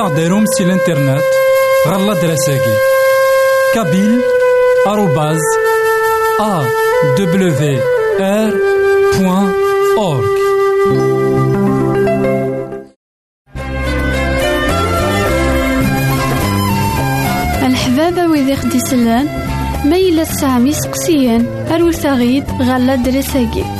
ماذا غديرهم سي الانترنت غالا دراساكي كابيل آروباز أ دبليو آر بوان أورك الحبابة ويدي خدي سلان ميلة سامي سقسيان أروت غيد غالا دراساكي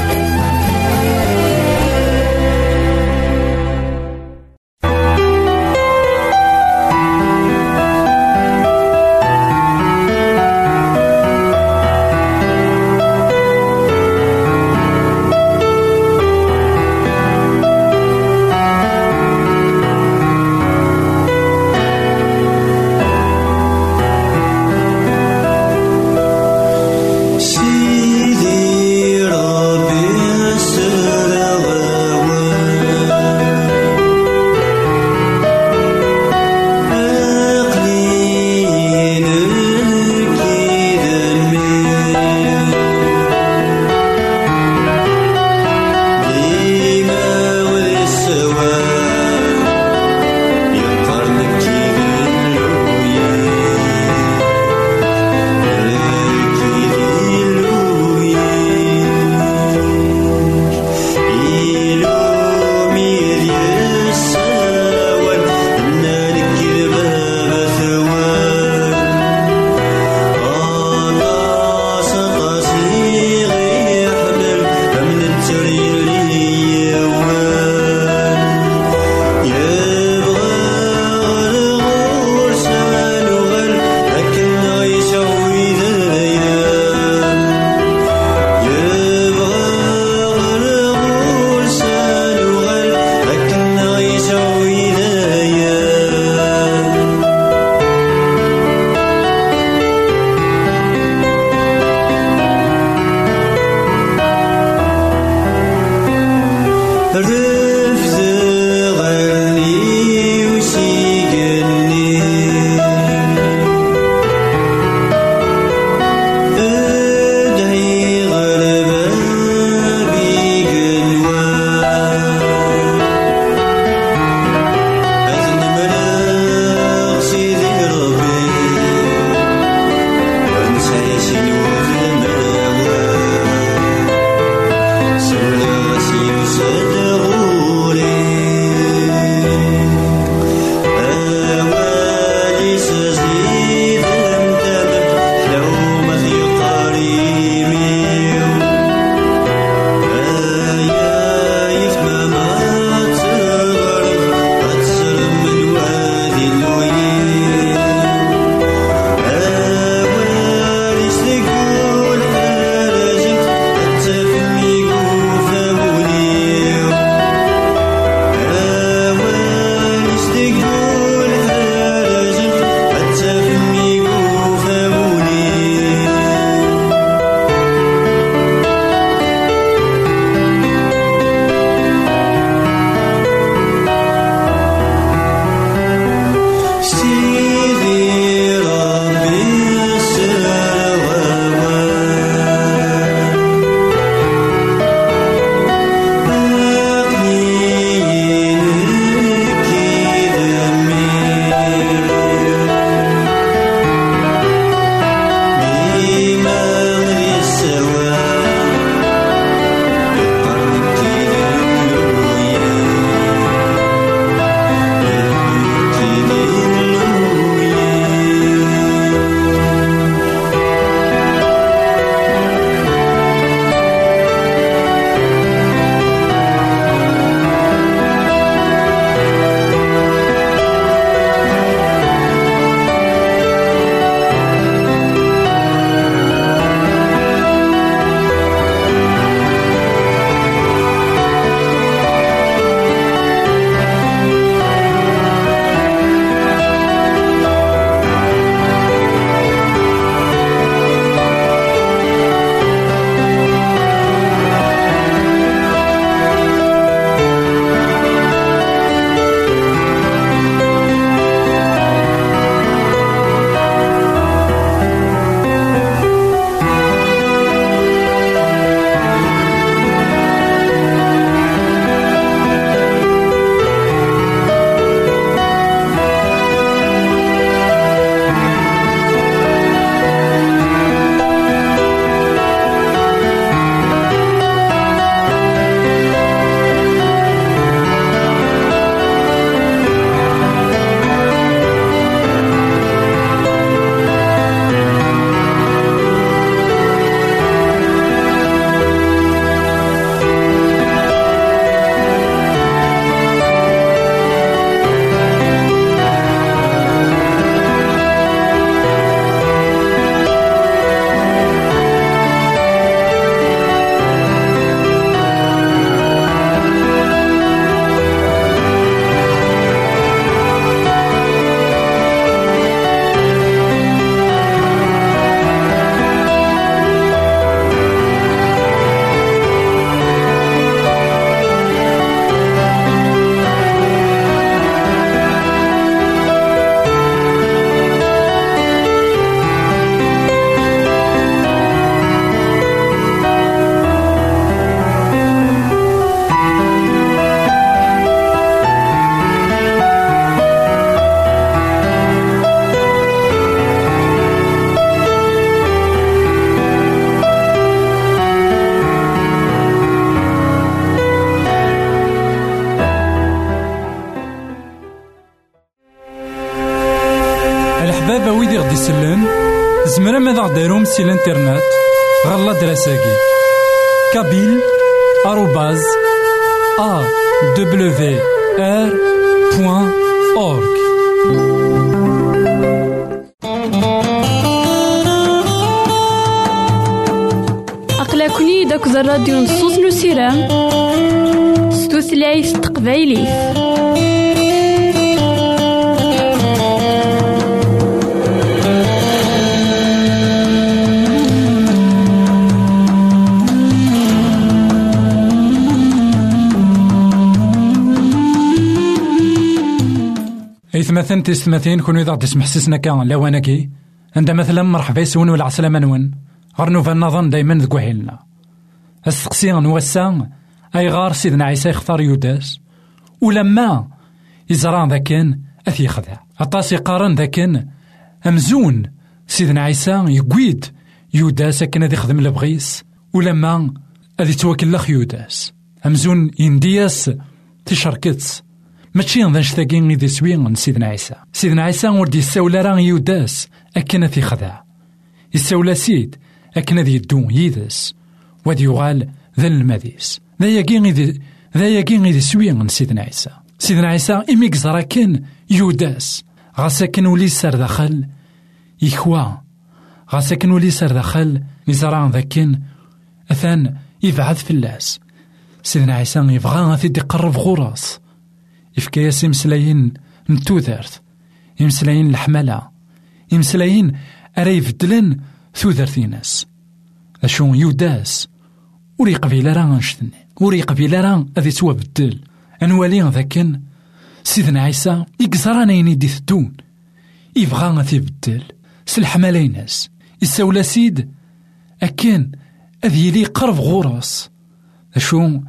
سي الانترنت غالا دراساكي. كابيل آروباز أ دبليو آر بوان أورك أقلكني داك الراديو نصوص نسيرام ستوثلايف تقبايليه إثمثن تستمثين كون إذا تسمح سسنا كان لوانكي عند مثلا مرحبا يسون ولا عسلامة نون غرنوفا فالنظن دايما ذكو حيلنا. السقسي نوسا أي غار سيدنا عيسى يختار يوداس. ولما يزران ذاكن أثي خذا أطاس يقارن ذاكن أمزون سيدنا عيسى يقويد يوداس أكن ذي خدم لبغيس ولما أذي توكل يوداس. أمزون يندياس تشاركتس ماشي ذا نشتاقين غيدي سوين سيدنا عيسى سيدنا عيسى ورد يساولا راه يوداس أكن في خدع يساولا سيد أكن ذي يدو يدس وذي يغال ذا المديس ذا يقين غيدي ذا يقين غيدي سوين سيدنا عيسى سيدنا عيسى إمي قزرا كان يوداس غاسا كان ولي سار داخل يخوا غاسا كان ولي سار داخل يزرع ذاكن أثان يبعث في اللاس سيدنا عيسى يبغى غادي يقرب غراس يفكاياس يمسلاين نتوذرت يمسلاين الحملة. يمسلاين أرا يبدلن ثوذرتي ناس أشو يوداس. وري قبيلة راه نشتني وري قبيلة راه أذي توا بدل. أنوالي ذاكن سيدنا عيسى يقزرانا ينيدي ثدون. يبغى غادي يبدل سلحمالي ناس يساولا سيد. أكن أذي لي قرب غورس. أشو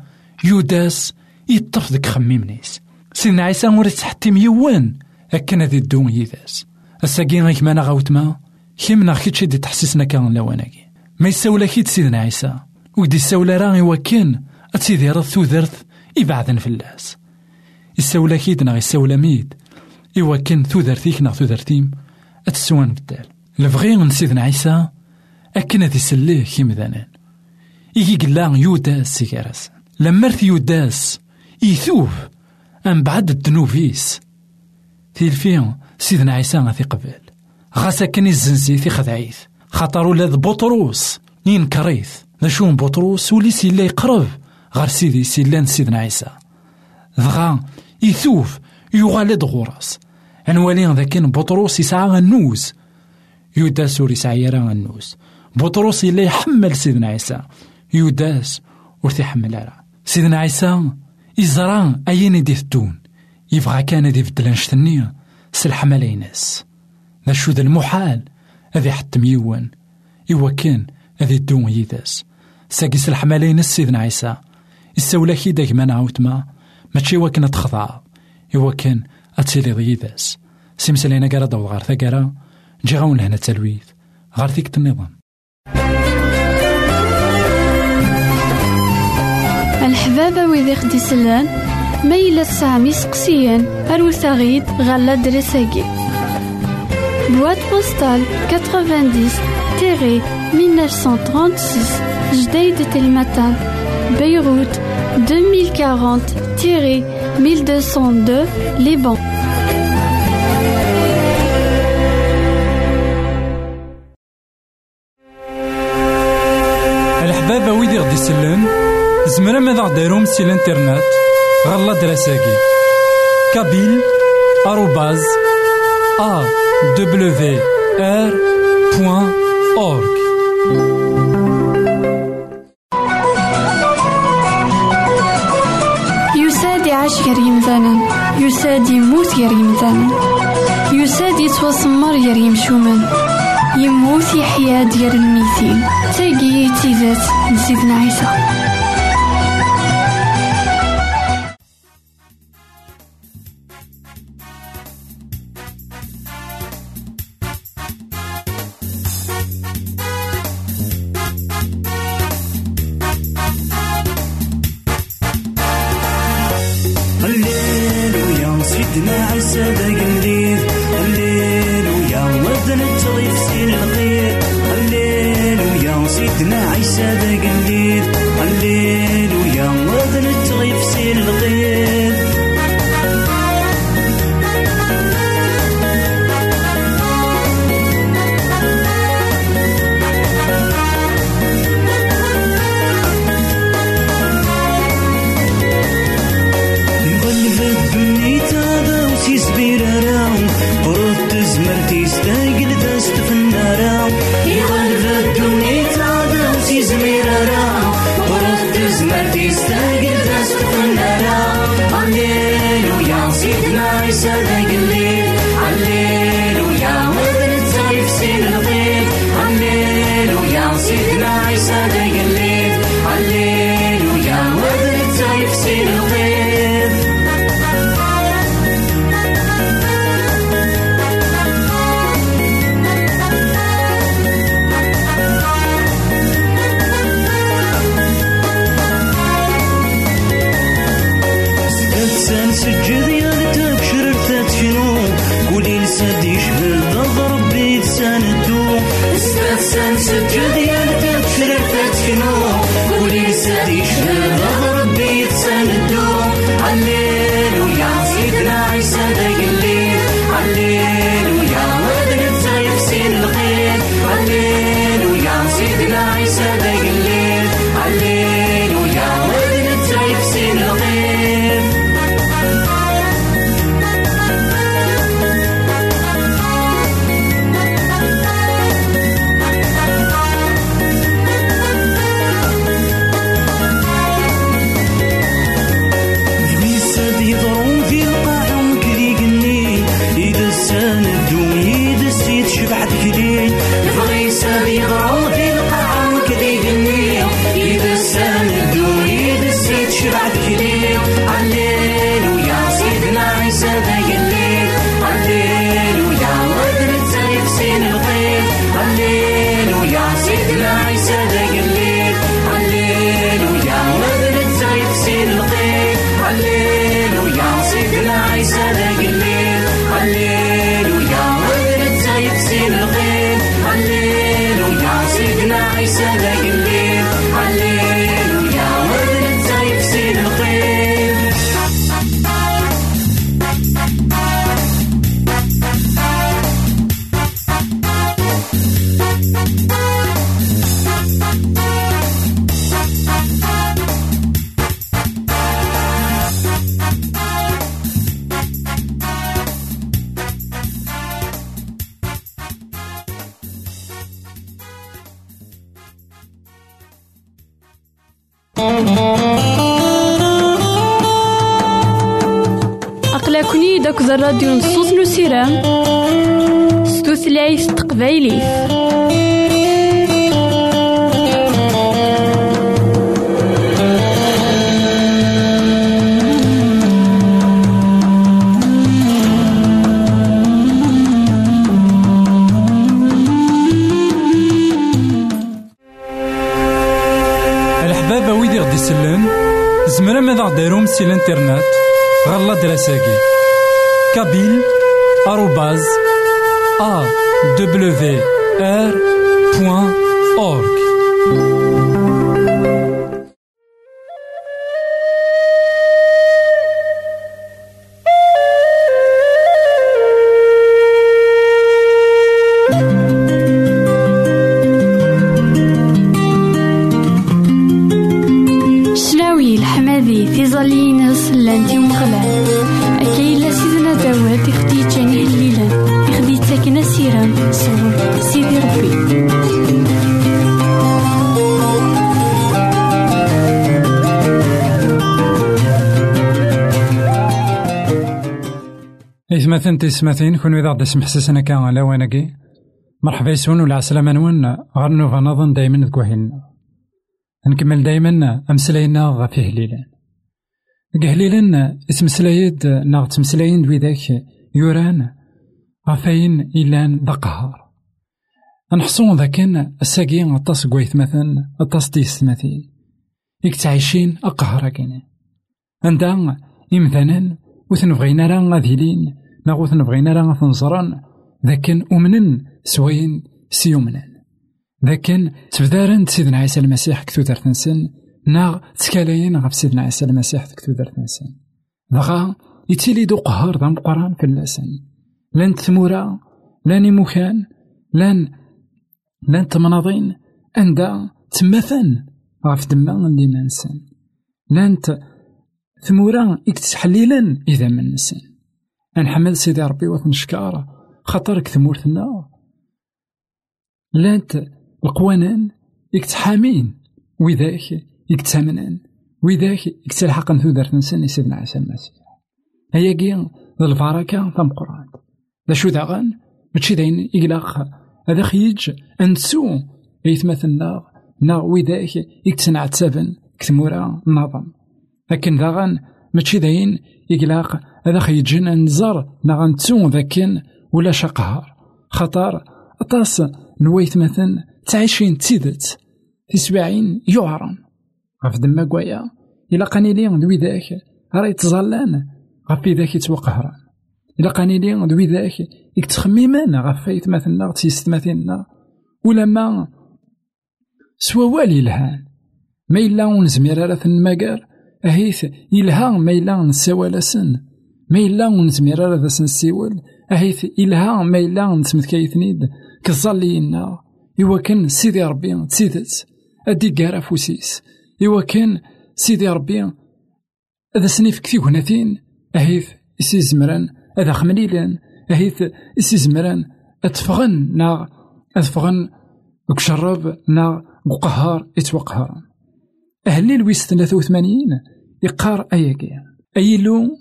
يوداس يطرف ديك خميمنيس سيدنا عيسى ور يتحتم يوان. أكن ذي الدون يذاس الساقين غيك مانا غاوتما كيمنا كيتشي دي تحسسنا كان لواناكي ما يساولا كيت سيدنا عيسى. ودي يساولا راه وكان. أتسيدي رض ثوذرت يبعدن في اللاس. يساولا كيد نا يساولا ميد إوا كان ثوذرتيك نا ثوذرتيم أتسوان بدال. الفغي من سيدنا عيسى. أكن ذي سليه كيمذانان إيكي قلا يوداس سيكاراس لمرث يوداس. يثوف أم بعد الدنوفيس. تيلفين سيدنا عيسى غاثي قبل. غاسا كان الزنزي في خدعيث خاطر ولاد بطروس. ينكريث نشوم بطروس ولي سيلا يقرب غار سيدي سيلان سيدنا عيسى. ضغا يثوف يغالد غراس انوالي ذاك بطروس يسعى النوز يوداس ور يسعى النوز بطروس يلا يحمل سيدنا عيسى. يوداس ور تيحمل سيدنا عيسى إزرا أين دي الدون يبغى كان دي بدل نشتني. سلح ملايناس ذا ذا المحال؟ أذي حتم يوان إوا كان أذي الدون يداس ساقي سلح ملايناس سيدنا عيسى. السولة كي ما نعاوتما ماشي وكان تخضع. إوا كان أتسيلي ضيداس سيمسلينا قرا داو غار ثقرا نجي غاون هنا تلويث. غار ثيكت النظام الحبابة ويدي خدي سلان ميلا سامي سقسيان أروثاغيد غالا دريساكي. بواد بوستال 90 تيري 1936 جديد تلمتان بيروت 2040 تيري 1202 ليبان. الحبابة ويدي غدي سلان زمرا ماذا غديرهم سي الانترنت غالا دراساكي كابيل آروباز أ دبليو آر بوان أورك يساد يعيش غير يمثالا يساد يموت غير يمثالا يساد يتوسمر غير يمشومان يموت يحيا ديال الميتين تاقي تيزات نزيدنا عيسى. easily seen in the face. الراديو نصوص نسيران ستوثلايف تقبايلي. زمرا ماذا غديرهم سي الانترنت. غالا دراساكي. كابيل إثماثن تسماثين كون إذا غدا كان على وانكي مرحبا يسون ولا عسلامة نون غير نوفا نظن دايما تكوهيلنا نكمل دايما أمسلاينا غا فيه هليلان قهليلان اسمسلايد ناغ تمسلاين دويداك يوران غفاين إلان ذا قهار. نحصون ذاكن الساقي غطاس قويث مثلا غطاس ديس مثيل إك تعيشين أقهر كينا عندها إمثالا وثنبغينا راه غاديلين ناغوث نبغينا راه تنصران ذاك أمنن سوين سيومنن لكن تبدارن سيدنا عيسى المسيح كتو درتنسن نا تكالاين غف سيدنا عيسى المسيح كتو درتنسن دغا يتيلي دو قهار ذا مقران في اللسن لأن تمورا لأن مكان لأن لأن تمناضين عند تمثن غف دما اللي منسن لأن ثمورا إكتحليلا إذا من نسن نحمد سيدي ربي وثنشكار خاطرك ثمورتنا لانت القوانان يكتحامين وذاك يكتامنان وذاك يكتلحق ثودرت نسن سيدنا عيسى المسيح. هيا كي البركة ذا شو داغن ماشي داين إقلاق هذا خيج أنسو يتمثلنا نا وذاك يكتنع تسابن كتمورا النظام لكن داغن ماشي داين إقلاق هذا خيجن أنزر نا غنتسو ذاكن ولا شقهار. خطر أطاس نويت مثلا تعيشين تيدت تسبعين يعرن غف دما كوايا إلا قاني لي دوي ذاك راه يتظلان غف ذاك يتوقهران إلا قاني لي دوي ذاك يكتخميمان غف مثلا ولا ما سوا والي الهان ما إلا ونزمير راه ثنماكار أهيث يلها ما إلا نساوالاسن ما إلا ونزمير راه ذا سنسيول أهيث إلها ما إلا نسمت كايثنيد كظلينا إوا كان سيدي ربي تسيدت أدي كارا فوسيس إوا كان سيدي ربي هذا سنيف كثي هناثين أهيث إسي زمران هذا خمليلان أهيث إسي زمران أتفغن نا أتفغن وكشرب نا وقهار يتوقهر أهلي لويس ثلاثة وثمانين يقار أياكي أيلو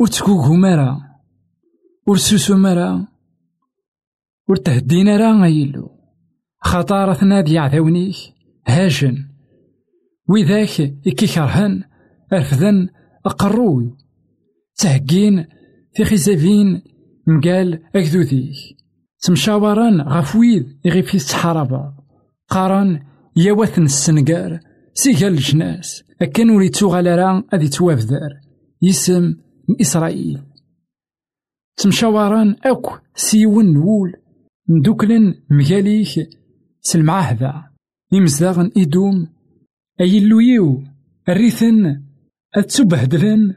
وتكوكو مارا ورسوسو مارا ورتهدينا راه أيلو خطارة نادي عذاونيك هاجن وذاك إكيكرهن أرفذن أقروي. تهجين في خزافين مقال أكذوذيك. تمشاوران غفويد يغيف يستحاربا قارن يواثن السنقار سيقال الجناس. أكن وليتو غالرا أذي توافذر. يسم من إسرائيل. تمشاوران أكو سيون نول. ندوكلن مجاليك سلمعاهدا يمزداغن إدوم. أيلويو الريثن أتسبهدلن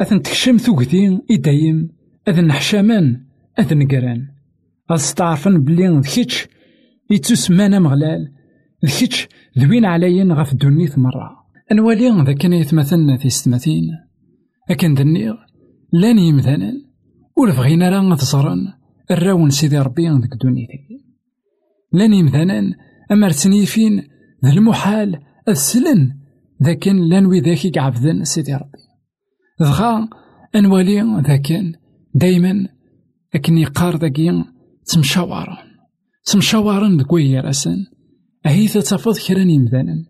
أثن تكشم ثوكتين إدايم. أذن حشامان أذن قران أستعرفن بلي ذكيتش. يتسمانا مغلال. ذكيتش ذوين عليا غف الدنيا مرة. أنوالي ذا كان يتمثلنا في ستماثين أكن ذنيغ لأن يمثالا ور بغينا راه نظرن الراون سيدي ربي ذك دنيتي لأن يمثالا أمر تنيفين ذا المحال السلن ذا كان لأن وذاك يعبدن سيدي ربي. ذغا أنوالي ذا كان دايما أكن يقار ذاكي تمشاورن تمشاورن ذك راسن أهيث تفض كرا يمثالا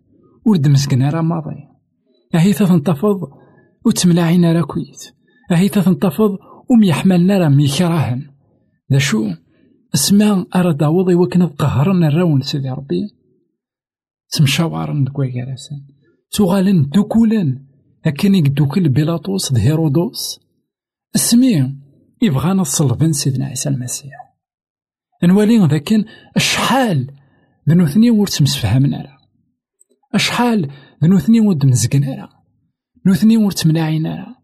ورد مسكنا راه ماضي. أهيث تنتفض وتملاعينا راه كويت. أهيث تنتفض وميحملنا راه ميكراهن. ذا شو؟ أسماء أراد عوضي وكنا قهرنا الراون سيدي ربي. تمشاورن دكوا كراسن تغالن دوكولن. أكن يدوكل بيلاطوس هيرودوس أسمي يبغانا الصلبن سيدنا عيسى المسيح. نوالي ذاكن شحال ذنوثني ور تمسفهمنا راه أشحال ذنوثني ود مزقنا راه نوثني ور تمناعينا راه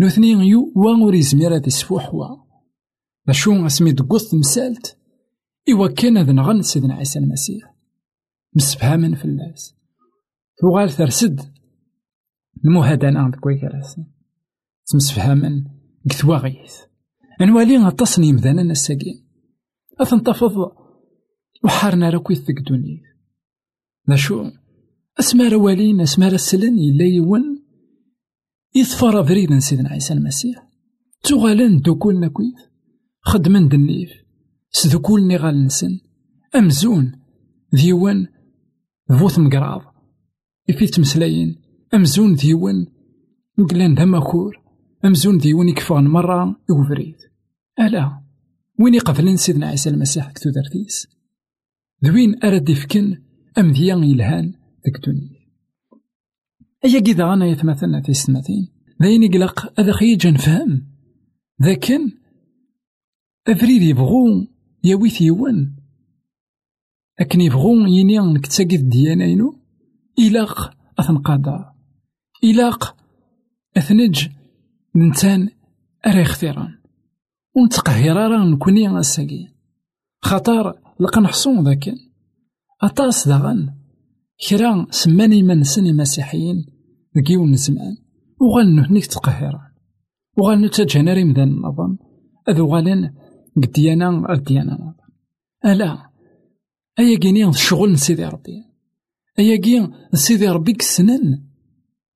نوثني يو وا ور يزمير هاد يسفوح وا أشو اسمي دقوث مسالت إوا كان ذ نغن سيدنا عيسى المسيح مسفهاما في الناس ثوغال ثرسد المهادنة عند كوي كراسي تمسفهاما قثوا غيث أنوالي غطسني مذانا نساقين أثنتفض وحارنا راه ذك دوني. ذا شو أسمار والين أسمار السلن إلا يون. يثفر فريدا سيدنا عيسى المسيح. تغالن دوكولنا كويت خدمن دنيف. سذكولني غالنسن أمزون. ديوان فوث مقراض. إفيت تمسلاين أمزون ديوان مقلان دماكور أمزون ديوان يكفغن مرة. يوفريد ألا. وين يقفلن سيدنا عيسى المسيح؟ كتو ذوين أرد يفكن أمذيان يلهان ذك دنيا أيا كذا أنا يتمثلنا في سنتين ذاين يقلق هذا خيجا نفهم ذاكن أفريد يبغو ياوي ثيوان أكن يبغو يني نكتاقي الديانة ينو إلاق أثنقادا إلاق أثنج ننتان أرى اختيران ونتقهر راه نكوني أساقي خطر لقا نحصون ذاك أطاس داغن. كرا سماني من سن المسيحيين ذكيون زمان وغالنو هنيك تقهران وغالنو تجهناري مدان النظام أذو غالين قديانا الديانا ألا. أيا كيني الشغل سيدي ربي. أيا كي سيدي ربي كسنن.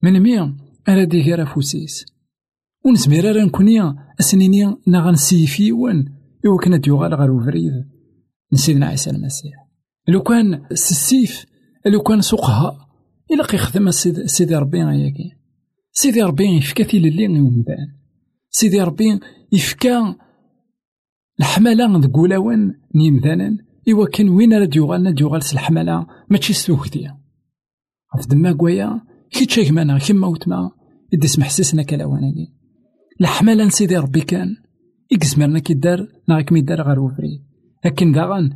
من ميا ألا ديكيرا فوسيس. ونزمير راه نكوني أسنيني نغان سيفي وان إوا كان ديوغال غير وفريد. نسيدنا عيسى المسيح. لو كان السيف لو كان سوقها إلا قيخدم سيدي ربي أياكي سيدي ربي يفكا للي ومدان سيدي ربي يفكا الحملة ذك ولاوان نيمدانا إوا كان وين راه ديوغال ديوغال الحملة ماشي ستوكدي في دما كوايا كي تشاكمانا كيما وتما إدي سمح سيسنا كلاواناكي الحملة سيدي ربي كان إكزمرنا كي دار ناغيك مي دار غير وفري. لكن داغن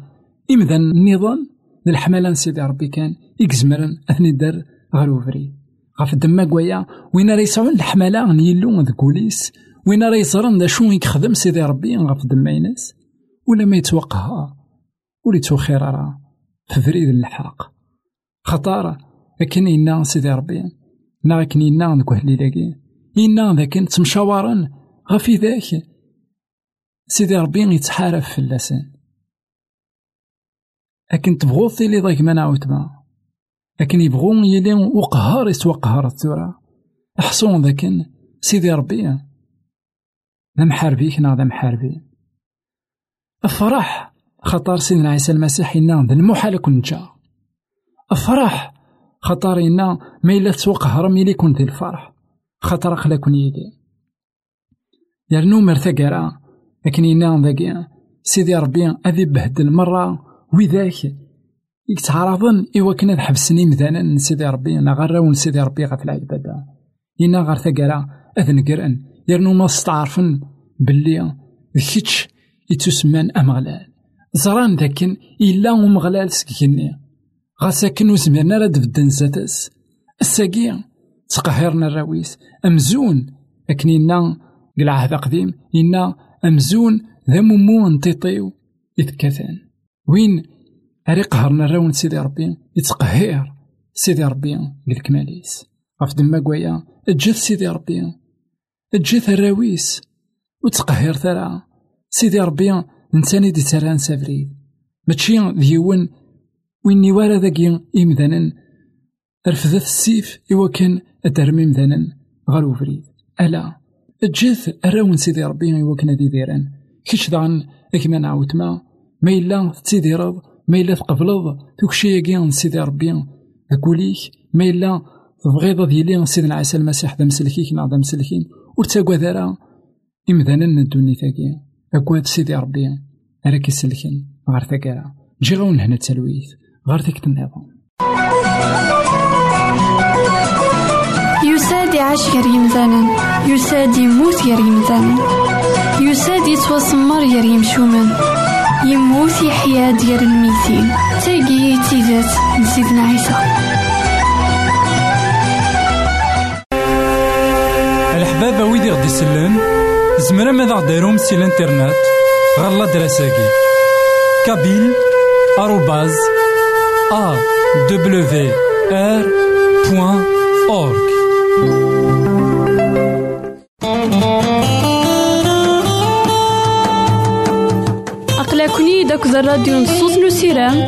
إمذا النظام الحملة سيدي ربي كان إكزمرن أثني دار غير وفري. غاف دما كوايا وين راه يسعون الحملة نيلو ذك وليس وين راه يصرن دا يخدم سيدي ربي غاف دما يناس. ولا ما يتوقعها ولا يتوخير راه في فريد الحق. خطارة لكن إنا سيدي ربي نا لكن إنا نكوه ليلاكي إنا ذاك تمشاورن غفي ذاك. سيدي ربي يتحارف في اللسان. لكن تبغو لي ضايق ما نعاود ما. لكن يبغو يلي وقهار يسوى قهار الثورة أحصون ذاك سيدي ربي. ذا محاربيك نا ذا محاربي. الفرح خطر سيدنا عيسى المسيح إنا ذا المحال كون جا الفرح خطر إنا ما إلا تسوى قهر ميلي ذي الفرح. خطر أخلا كون يدي. يرنو مرثقرا لكن إنا ذاك سيدي ربي أذي بهدل مرة وذاك يتعرضن إوا كنا حبسني مثلا سيدي ربي أنا غير سيدي ربي غف العبادة. إنا غير ثقرا أذن قرأن. يرنو ما استعرفن باللي كيتش يتسمان أمغلال زران ذاكن إلا ومغلال سكيني. غاساكن وزمرنا راد بدن زاتس الساقي تقهرنا الراويس أمزون لكن إنا قلع هذا قديم إنا أمزون ذا مومو نطيطيو. يتكاثان وين أري قهرنا راون سيدي ربي؟ يتقهر سيدي ربي بالكماليس غف دما كوايا أجث سيدي ربي. أجث الراويس. وتقهر ثرا سيدي ربي نساني دي تران سافريد ماشي ديون وين نوارا ذاكي إمذانا. رفضت السيف. إوا كان أدرمي مذانا غير ألا. أجث الراون سيدي ربي. إوا كان دي ديران كيش دان أكما نعاود ما. ما إلا تيديرض ما إلا تقبلض توكشي ياكي سيدي ربي أقوليك ما إلا تبغيض ديالي سيدنا عيسى المسيح دا مسلكيك نا دا مسلكين ورتاقوا ذرا إمذانا الدوني تاكي أكواد سيدي ربي راك يسلكن غار تاكارا جي غون هنا تلويث غار تيك النظام يساد يعيش غير يمثالا يساد يموت غير يمثالا يساد يتوسمر غير يمشومان يموت يحيا ديال الميتين. تاقي تيزات لسيدنا عيسى. الحبابة ويدي غدي يسلن زمرا ماذا غديرهم سي الإنترنت؟ غالا دراساكي. كابيل آروباز أ دبليو آر بوان أورك. داك الراديو نصوص نسيران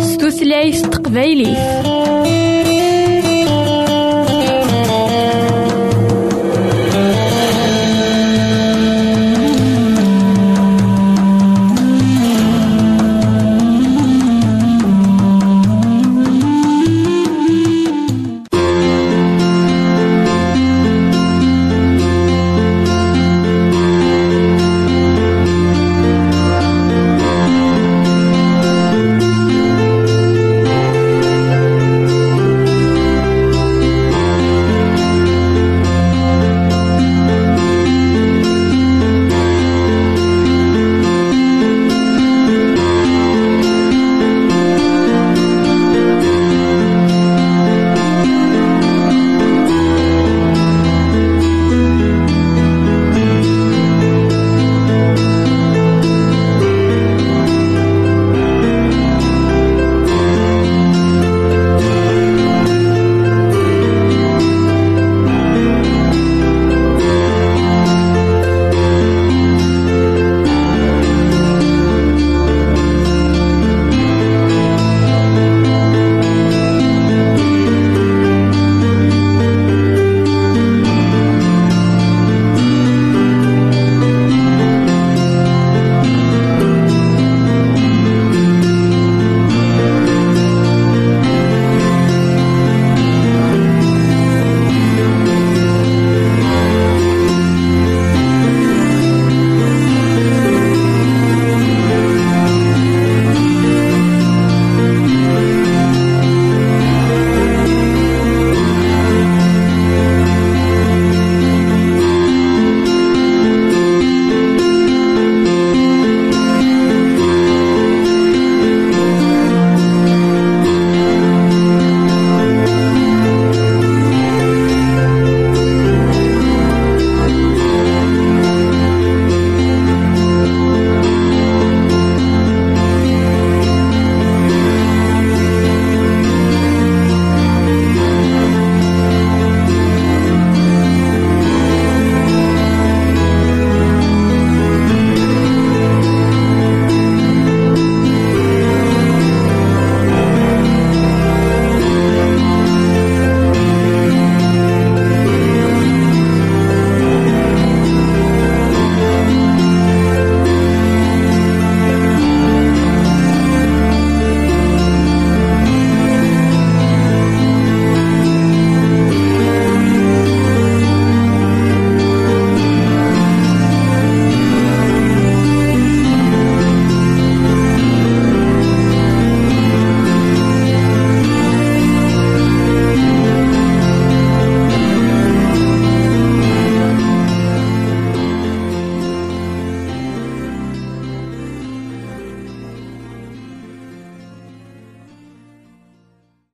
ستوثلايف تقبايلي